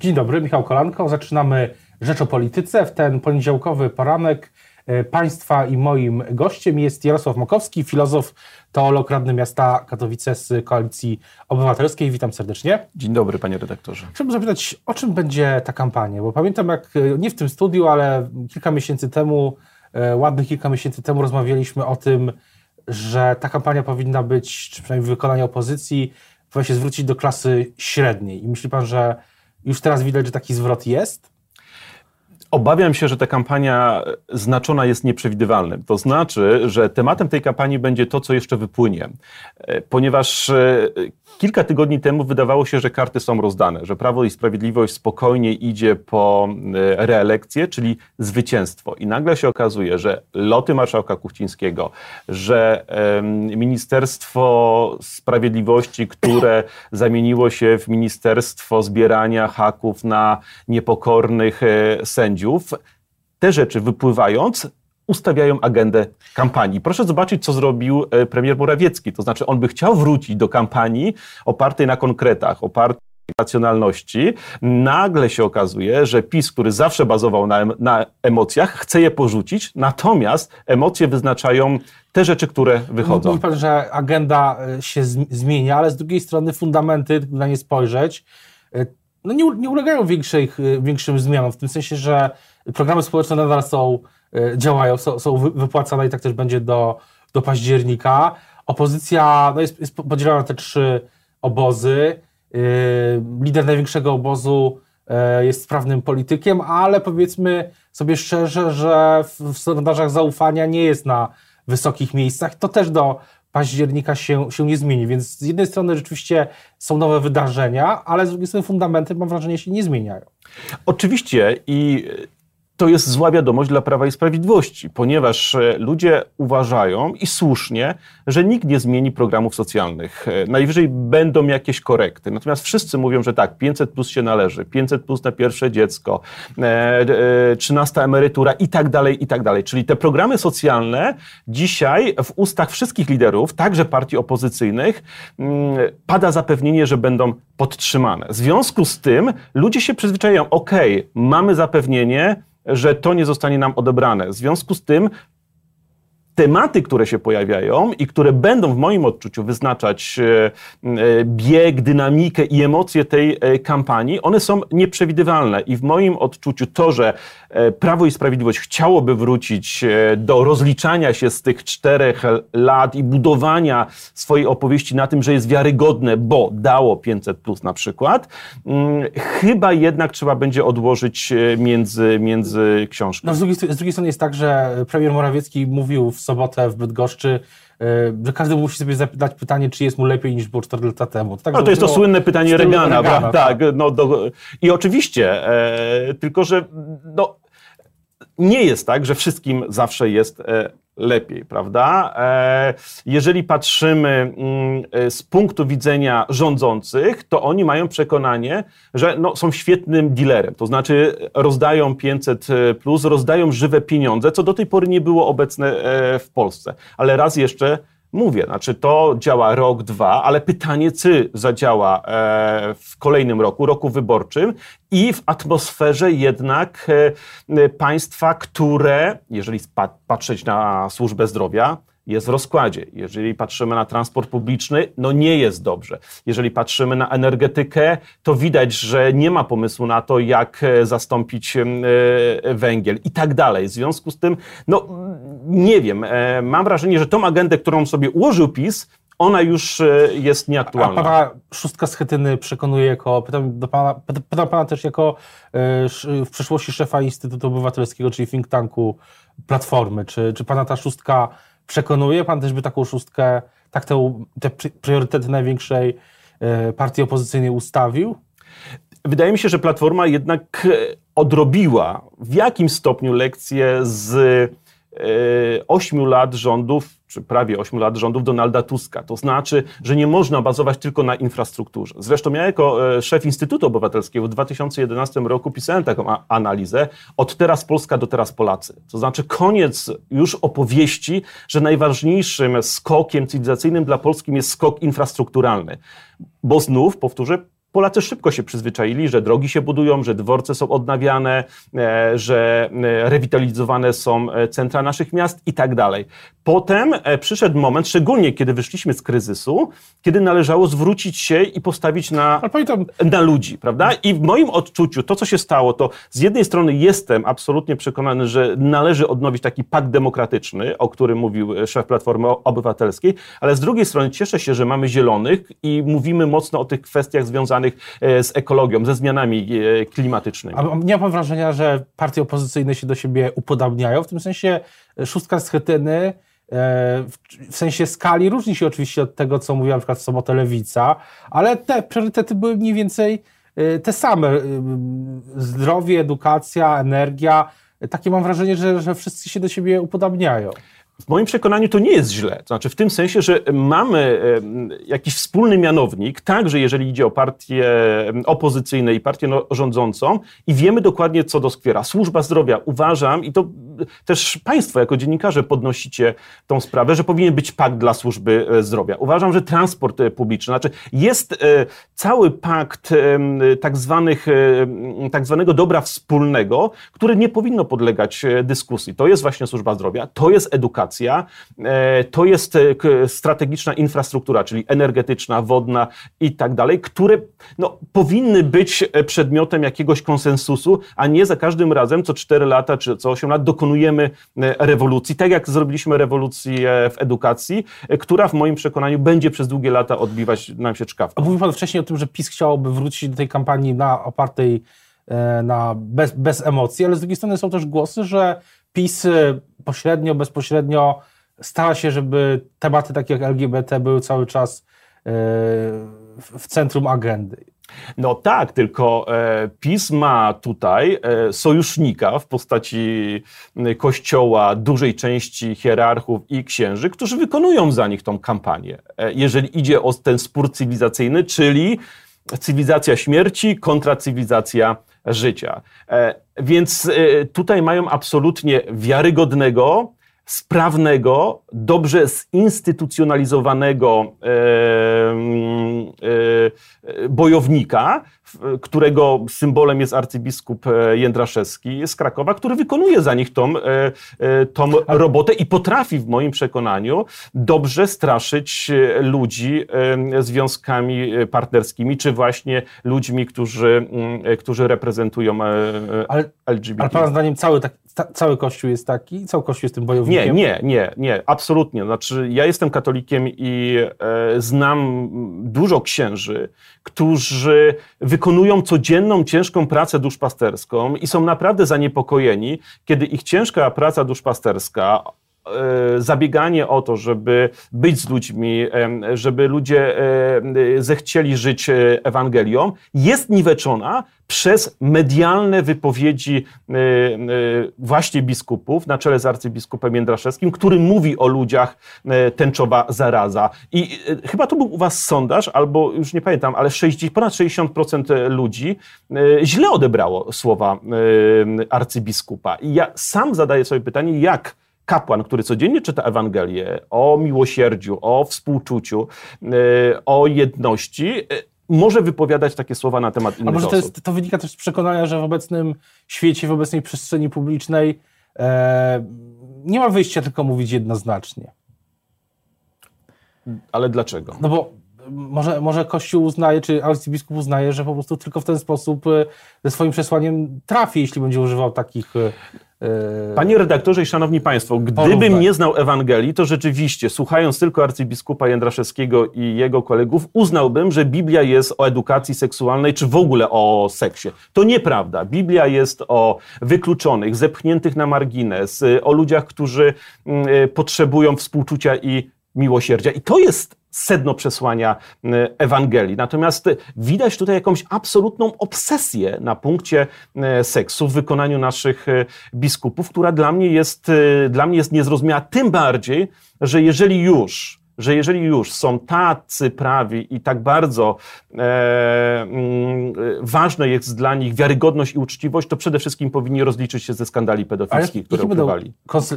Dzień dobry, Michał Kolanko. Zaczynamy Rzecz o Polityce. W ten poniedziałkowy poranek e, Państwa i moim gościem jest Jarosław Makowski, filozof, teolog, radny miasta Katowice z Koalicji Obywatelskiej. Witam serdecznie. Dzień dobry, panie redaktorze. Chciałbym zapytać, o czym będzie ta kampania? Bo pamiętam, jak e, nie w tym studiu, ale kilka miesięcy temu, e, ładnych kilka miesięcy temu rozmawialiśmy o tym, że ta kampania powinna być, czy przynajmniej w wykonaniu opozycji, powinna się zwrócić do klasy średniej. I myśli pan, że już teraz widać, że taki zwrot jest? Obawiam się, że ta kampania znaczona jest nieprzewidywalnym. To znaczy, że tematem tej kampanii będzie to, co jeszcze wypłynie. E, ponieważ e, kilka tygodni temu wydawało się, że karty są rozdane, że Prawo i Sprawiedliwość spokojnie idzie po e, reelekcję, czyli zwycięstwo. I nagle się okazuje, że loty marszałka Kuchcińskiego, że Ministerstwo Sprawiedliwości, które zamieniło się w Ministerstwo Zbierania haków na niepokornych sędziów, sędziów, te rzeczy wypływając, ustawiają agendę kampanii. Proszę zobaczyć, co zrobił e, premier Morawiecki. To znaczy, on by chciał wrócić do kampanii opartej na konkretach, opartej na racjonalności. Nagle się okazuje, że PiS, który zawsze bazował na, na emocjach, chce je porzucić, natomiast emocje wyznaczają te rzeczy, które wychodzą. Mówi pan, że agenda e, się zmienia, ale z drugiej strony fundamenty, na nie spojrzeć, e, no nie, nie ulegają większej, większym zmianom, w tym sensie, że programy społeczne nadal są, e, działają, są, są wypłacane i tak też będzie do, do października. Opozycja no jest, jest podzielona na te trzy obozy. E, lider największego obozu jest sprawnym politykiem, ale powiedzmy sobie szczerze, że w sondażach zaufania nie jest na wysokich miejscach. To też do października się, się nie zmieni. Więc z jednej strony rzeczywiście są nowe wydarzenia, ale z drugiej strony fundamenty, mam wrażenie, się nie zmieniają. Oczywiście i to jest zła wiadomość dla Prawa i Sprawiedliwości, ponieważ e, ludzie uważają i słusznie, że nikt nie zmieni programów socjalnych. E, najwyżej będą jakieś korekty. Natomiast wszyscy mówią, że tak, 500 plus się należy, 500 plus na pierwsze dziecko, e, e, 13 emerytura i tak dalej, i tak dalej. Czyli te programy socjalne dzisiaj w ustach wszystkich liderów, także partii opozycyjnych, mm, pada zapewnienie, że będą podtrzymane. W związku z tym ludzie się przyzwyczajają, ok, mamy zapewnienie, że to nie zostanie nam odebrane. W związku z tym tematy, które się pojawiają i które będą w moim odczuciu wyznaczać e, e, bieg, dynamikę i emocje tej e, kampanii, one są nieprzewidywalne. I w moim odczuciu to, że Prawo i Sprawiedliwość chciałoby wrócić do rozliczania się z tych czterech lat i budowania swojej opowieści na tym, że jest wiarygodne, bo dało 500 plus na przykład, mm, chyba jednak trzeba będzie odłożyć między, między książkami. No, z, drugiej, z drugiej strony jest tak, że premier Morawiecki mówił w sobotę w Bydgoszczy, e, że każdy musi sobie zadać pytanie, czy jest mu lepiej niż było 4 lata temu. To, tak no to jest to słynne pytanie Regana, Regana tak. tak. No, do, I oczywiście, e, tylko że no, nie jest tak, że wszystkim zawsze jest e, lepiej, prawda? E, jeżeli patrzymy mm, e, z punktu widzenia rządzących, to oni mają przekonanie, że no, są świetnym dealerem, to znaczy rozdają 500 plus, rozdają żywe pieniądze, co do tej pory nie było obecne w Polsce. Ale raz jeszcze Mówię, znaczy to działa rok, dwa, ale pytanie, czy zadziała e, w kolejnym roku, roku wyborczym i w atmosferze jednak e, państwa, które, jeżeli patrzeć na służbę zdrowia, jest w rozkładzie. Jeżeli patrzymy na transport publiczny, no nie jest dobrze. Jeżeli patrzymy na energetykę, to widać, że nie ma pomysłu na to, jak e, zastąpić e, węgiel i tak dalej. W związku z tym, no nie wiem, e, mam wrażenie, że tą agendę, którą sobie ułożył PiS, ona już jest nieaktualna. A pana szóstka Schetyny przekonuje jako, pytam, do pana, pytam pana też jako w przeszłości szefa Instytutu Obywatelskiego, czyli think tanku Platformy. Czy, czy pana ta szóstka przekonuje? Pan też by taką szóstkę, tak te, te priorytety największej e, partii opozycyjnej ustawił? Wydaje mi się, że Platforma jednak e, odrobiła w jakim stopniu lekcję z E, ośmiu lat rządów, czy prawie ośmiu lat rządów Donalda Tuska. To znaczy, że nie można bazować tylko na infrastrukturze. Zresztą ja jako e, szef Instytutu Obywatelskiego w 2011 roku pisałem taką analizę od teraz Polska do teraz Polacy. To znaczy koniec już opowieści, że najważniejszym skokiem cywilizacyjnym dla Polski jest skok infrastrukturalny. Bo znów, powtórzę, Polacy szybko się przyzwyczaili, że drogi się budują, że dworce są odnawiane, e, że e, rewitalizowane są e, centra naszych miast i tak dalej. Potem przyszedł moment, szczególnie kiedy wyszliśmy z kryzysu, kiedy należało zwrócić się i postawić na, na ludzi, prawda? I w moim odczuciu to, co się stało, to z jednej strony jestem absolutnie przekonany, że należy odnowić taki pakt demokratyczny, o którym mówił szef Platformy Obywatelskiej, ale z drugiej strony cieszę się, że mamy zielonych i mówimy mocno o tych kwestiach związanych e, z ekologią, ze zmianami e, klimatycznymi. A nie ma pan wrażenia, że partie opozycyjne się do siebie upodabniają? W tym sensie e, szóstka z Chetyny w sensie skali różni się oczywiście od tego, co mówiła na przykład w sobotę Lewica, ale te priorytety były mniej więcej te same. Zdrowie, edukacja, energia. Takie mam wrażenie, że, że wszyscy się do siebie upodabniają. W moim przekonaniu to nie jest źle. To znaczy w tym sensie, że mamy jakiś wspólny mianownik, także jeżeli idzie o partie opozycyjne i partię no, rządzącą i wiemy dokładnie, co doskwiera. Służba zdrowia, uważam, i to też Państwo jako dziennikarze podnosicie tą sprawę, że powinien być pakt dla służby e, zdrowia. Uważam, że transport e, publiczny, znaczy jest e, cały pakt tak, zwanych, tak zwanego dobra wspólnego, który nie powinno podlegać dyskusji. To jest właśnie służba zdrowia, to jest edukacja, to jest strategiczna infrastruktura, czyli energetyczna, wodna i tak dalej, które no, powinny być przedmiotem jakiegoś konsensusu, a nie za każdym razem co 4 lata czy co 8 lat dokonujemy dokonujemy e, rewolucji, tak jak zrobiliśmy rewolucję w edukacji, e, która w moim przekonaniu będzie przez długie lata odbiwać nam się czkawką. Mówił Pan wcześniej o tym, że PiS chciałoby wrócić do tej kampanii na opartej e, na bez, bez emocji, ale z drugiej strony są też głosy, że PiS pośrednio, bezpośrednio stara się, żeby tematy takie jak LGBT były cały czas w centrum agendy. No tak, tylko e, PiS ma tutaj e, sojusznika w postaci kościoła, dużej części hierarchów i księży, którzy wykonują za nich tą kampanię. E, jeżeli idzie o ten spór cywilizacyjny, czyli cywilizacja śmierci kontra cywilizacja życia. Więc tutaj mają absolutnie wiarygodnego, sprawnego, dobrze zinstytucjonalizowanego bojownika, którego symbolem jest arcybiskup e, Jędraszewski z Krakowa, który wykonuje za nich tą, e, e, tą robotę i potrafi w moim przekonaniu dobrze straszyć ludzi związkami partnerskimi, czy właśnie ludźmi, którzy, którzy reprezentują ale, LGBT. Ale Pana zdaniem cały, tak, cały Kościół jest taki? Cały Kościół jest tym bojownikiem? Nie, nie, nie, nie, absolutnie. Znaczy, ja jestem katolikiem i e, znam dużo księży, którzy wykonują codzienną, ciężką pracę duszpasterską i są naprawdę zaniepokojeni, kiedy ich ciężka praca duszpasterska zabieganie o to, żeby być z ludźmi, żeby ludzie e, zechcieli żyć e, Ewangelią, jest niweczona przez medialne wypowiedzi właśnie biskupów, na czele z arcybiskupem Jędraszewskim, który mówi o ludziach tęczowa zaraza. I chyba to był u was sondaż, albo już nie pamiętam, ale 60, ponad 60% ludzi źle odebrało słowa arcybiskupa. I ja sam zadaję sobie pytanie, jak kapłan, który codziennie czyta Ewangelię o miłosierdziu, o współczuciu, e, o jedności, e, może wypowiadać takie słowa na temat innych A może to, jest, to wynika też z przekonania, że w obecnym świecie, w obecnej przestrzeni publicznej e, nie ma wyjścia tylko mówić jednoznacznie. Ale dlaczego? No bo może, może Kościół uznaje, czy arcybiskup uznaje, że po prostu tylko w ten sposób ze swoim przesłaniem trafi, jeśli będzie używał takich Yy, Panie redaktorze i szanowni państwo, gdybym nie znał Ewangelii, to rzeczywiście, słuchając tylko arcybiskupa Jędraszewskiego i jego kolegów, uznałbym, że Biblia jest o edukacji seksualnej, czy w ogóle o seksie. To nieprawda. Biblia jest o wykluczonych, zepchniętych na margines, o ludziach, którzy mm, potrzebują współczucia i miłosierdzia. I to jest sedno przesłania Ewangelii. Natomiast widać tutaj jakąś absolutną obsesję na punkcie seksu w wykonaniu naszych e, biskupów, która dla mnie jest, dla mnie jest niezrozumiała. Tym bardziej, że jeżeli już że jeżeli już są tacy prawi i tak bardzo e, mm, ważne jest dla nich wiarygodność i uczciwość, to przede wszystkim powinni rozliczyć się ze skandali pedofilskich, które ukrywali.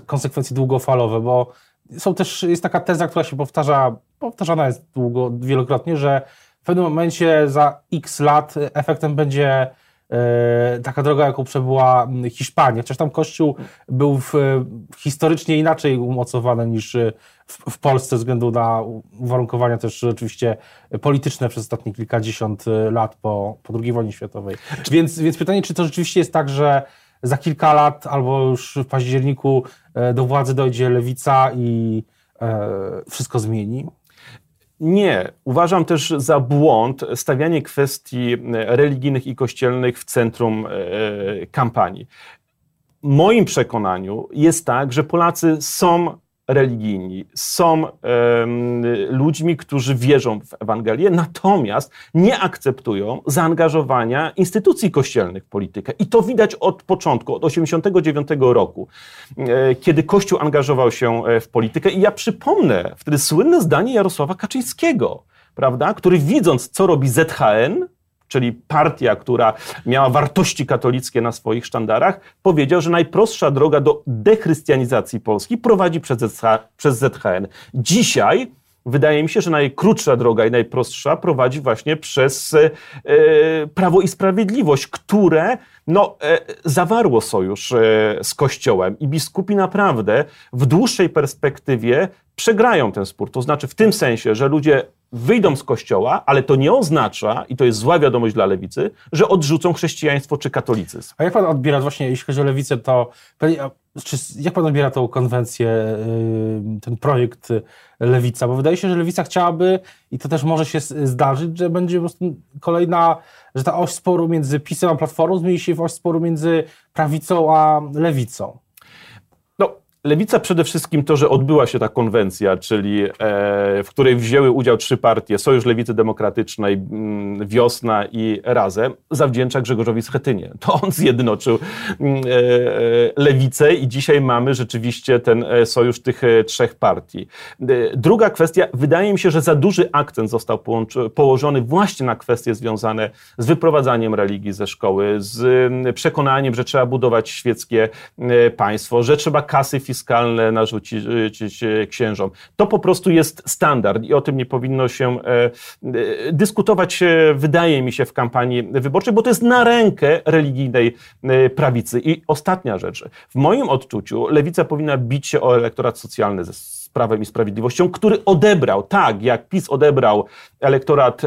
konsekwencje długofalowe, bo są też, jest taka teza, która się powtarza, powtarzana jest długo, wielokrotnie, że w pewnym momencie za x lat efektem będzie taka droga, jaką przebyła Hiszpania. Chociaż tam Kościół był w, historycznie inaczej umocowany niż w, w Polsce ze względu na uwarunkowania też oczywiście polityczne przez ostatnie kilkadziesiąt lat po, po II wojnie światowej. Więc, więc pytanie, czy to rzeczywiście jest tak, że za kilka lat albo już w październiku e, do władzy dojdzie lewica i e, wszystko zmieni? Nie. Uważam też za błąd stawianie kwestii religijnych i kościelnych w centrum e, kampanii. moim przekonaniu jest tak, że Polacy są religijni, są ludźmi, którzy wierzą w Ewangelię, natomiast nie akceptują zaangażowania instytucji kościelnych w politykę. I to widać od początku, od 1989 roku, e, kiedy Kościół angażował się e, w politykę. I ja przypomnę wtedy słynne zdanie Jarosława Kaczyńskiego, prawda, który widząc, co robi ZHN, czyli partia, która miała wartości katolickie na swoich sztandarach, powiedział, że najprostsza droga do dechrystianizacji Polski prowadzi przez, ZHN. Dzisiaj wydaje mi się, że najkrótsza droga i najprostsza prowadzi właśnie przez e, Prawo i Sprawiedliwość, które no, e, zawarło sojusz e, z Kościołem i biskupi naprawdę w dłuższej perspektywie przegrają ten spór. To znaczy w tym sensie, że ludzie wyjdą z kościoła, ale to nie oznacza, i to jest zła wiadomość dla lewicy, że odrzucą chrześcijaństwo czy katolicyzm. A jak pan odbiera właśnie, jeśli chodzi o lewicę, to czy, jak pan odbiera tą konwencję, y, ten projekt Lewica? Bo wydaje się, że Lewica chciałaby, i to też może się zdarzyć, że będzie kolejna, że ta oś sporu między PiSem a Platformą zmieni się w oś sporu między prawicą a lewicą. Lewica przede wszystkim to, że odbyła się ta konwencja, czyli e, w której wzięły udział trzy partie, Sojusz Lewicy Demokratycznej, mm, Wiosna i Razem, zawdzięcza Grzegorzowi Schetynie. To on zjednoczył mm, e, e, lewicę i dzisiaj mamy rzeczywiście ten sojusz tych trzech partii. Druga kwestia, wydaje mi się, że za duży akcent został położony właśnie na kwestie związane z wyprowadzaniem religii ze szkoły, z przekonaniem, że trzeba budować świeckie państwo, że trzeba kasy fiskalne narzucić e, księżom. To po prostu jest standard i o tym nie powinno się e, e, dyskutować, wydaje mi się, w kampanii wyborczej, bo to jest na rękę religijnej prawicy. I ostatnia rzecz. W moim odczuciu lewica powinna bić się o elektorat socjalny z Prawem i Sprawiedliwością, który odebrał, tak jak PiS odebrał elektorat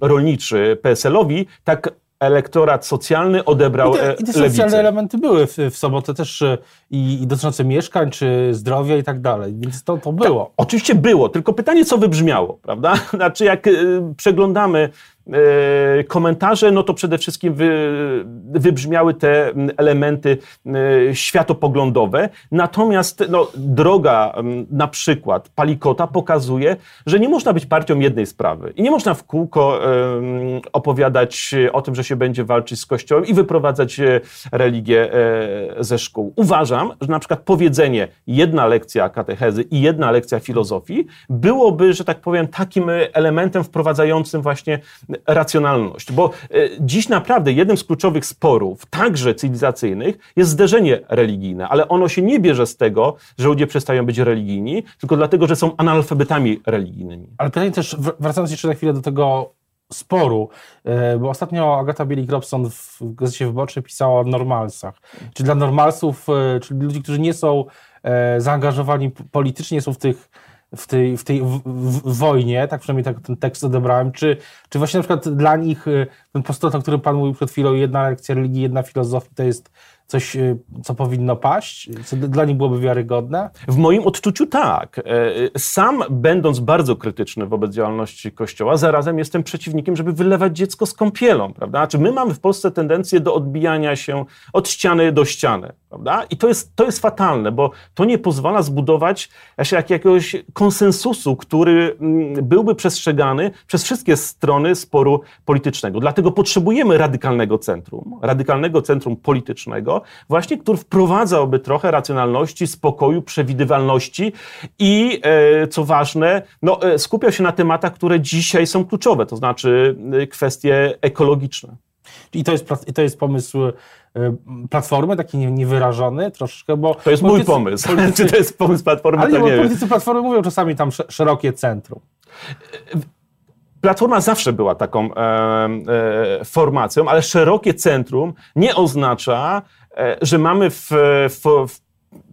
rolniczy PSL-owi, tak elektorat socjalny odebrał I te, i te socjalne elementy były w, w sobotę też e, i, i, dotyczące mieszkań, czy zdrowia i tak dalej, więc to, to było. Tak, oczywiście było, tylko pytanie, co wybrzmiało, prawda? Znaczy, jak y, przeglądamy E, komentarze, no to przede wszystkim wy, wybrzmiały te elementy e, światopoglądowe. Natomiast no, droga na przykład Palikota pokazuje, że nie można być partią jednej sprawy i nie można w kółko opowiadać o tym, że się będzie walczyć z Kościołem i wyprowadzać e, religię ze szkół. Uważam, że na przykład powiedzenie jedna lekcja katechezy i jedna lekcja filozofii byłoby, że tak powiem, takim elementem wprowadzającym właśnie racjonalność. Bo e, dziś naprawdę jednym z kluczowych sporów, także cywilizacyjnych, jest zderzenie religijne, ale ono się nie bierze z tego, że ludzie przestają być religijni, tylko dlatego, że są analfabetami religijnymi. Ale pytanie też, wracając jeszcze na chwilę do tego sporu, e, bo ostatnio Agata Bielik-Robson w Gazecie Wyborczej pisała o normalsach. Czy dla normalsów, e, czyli ludzi, którzy nie są zaangażowani politycznie, są w tych w tej, w tej w, w wojnie, tak przynajmniej tak ten tekst odebrałem, czy, czy właśnie na przykład dla nich y, ten postulat, o którym Pan mówił przed chwilą, jedna lekcja religii, jedna filozofia, to jest coś, y, co powinno paść? Co dla nich byłoby wiarygodne? W moim odczuciu tak. E, sam, będąc bardzo krytyczny wobec działalności Kościoła, zarazem jestem przeciwnikiem, żeby wylewać dziecko z kąpielą, prawda? Czy znaczy, my mamy w Polsce tendencję do odbijania się od ściany do ściany, prawda? I to jest, to jest fatalne, bo to nie pozwala zbudować jakiegoś konsensusu, który mm, byłby przestrzegany przez wszystkie strony sporu politycznego. Dlatego potrzebujemy radykalnego centrum, radykalnego centrum politycznego, właśnie który wprowadzałby trochę racjonalności, spokoju, przewidywalności i, e, co ważne, no, e, skupiał się na tematach, które dzisiaj są kluczowe, to znaczy e, kwestie ekologiczne. I to jest, to jest pomysł Platformy, taki niewyrażony troszeczkę, bo... To jest mój pomysł. Politycy, Czy to jest pomysł Platformy, ale to nie, nie politycy Platformy mówią czasami tam szerokie centrum. Platforma zawsze była taką e, e, formacją, ale szerokie centrum nie oznacza, że mamy w, w, w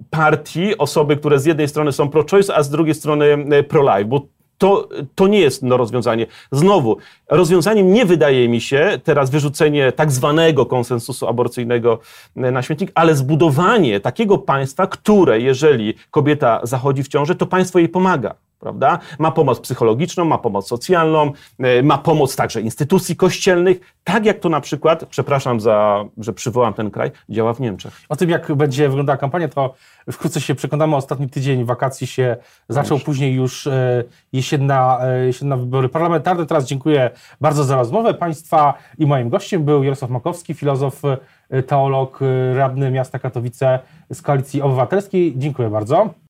partii osoby, które z jednej strony są pro-choice, a z drugiej strony e, pro-life, bo to, to nie jest no, rozwiązanie. Znowu, rozwiązaniem nie wydaje mi się teraz wyrzucenie tak zwanego konsensusu aborcyjnego e, na śmietnik, ale zbudowanie takiego państwa, które jeżeli kobieta zachodzi w ciążę, to państwo jej pomaga prawda? Ma pomoc psychologiczną, ma pomoc socjalną, e, ma pomoc także instytucji kościelnych, tak jak to na przykład, przepraszam za, że przywołam ten kraj, działa w Niemczech. O tym, jak będzie wyglądała kampania, to wkrótce się przekonamy. Ostatni tydzień wakacji się zaczął, później już e, jesienna, e, jesienna wybory parlamentarne. Teraz dziękuję bardzo za rozmowę Państwa i moim gościem był Jarosław Makowski, filozof, teolog, radny miasta Katowice z Koalicji Obywatelskiej. Dziękuję bardzo.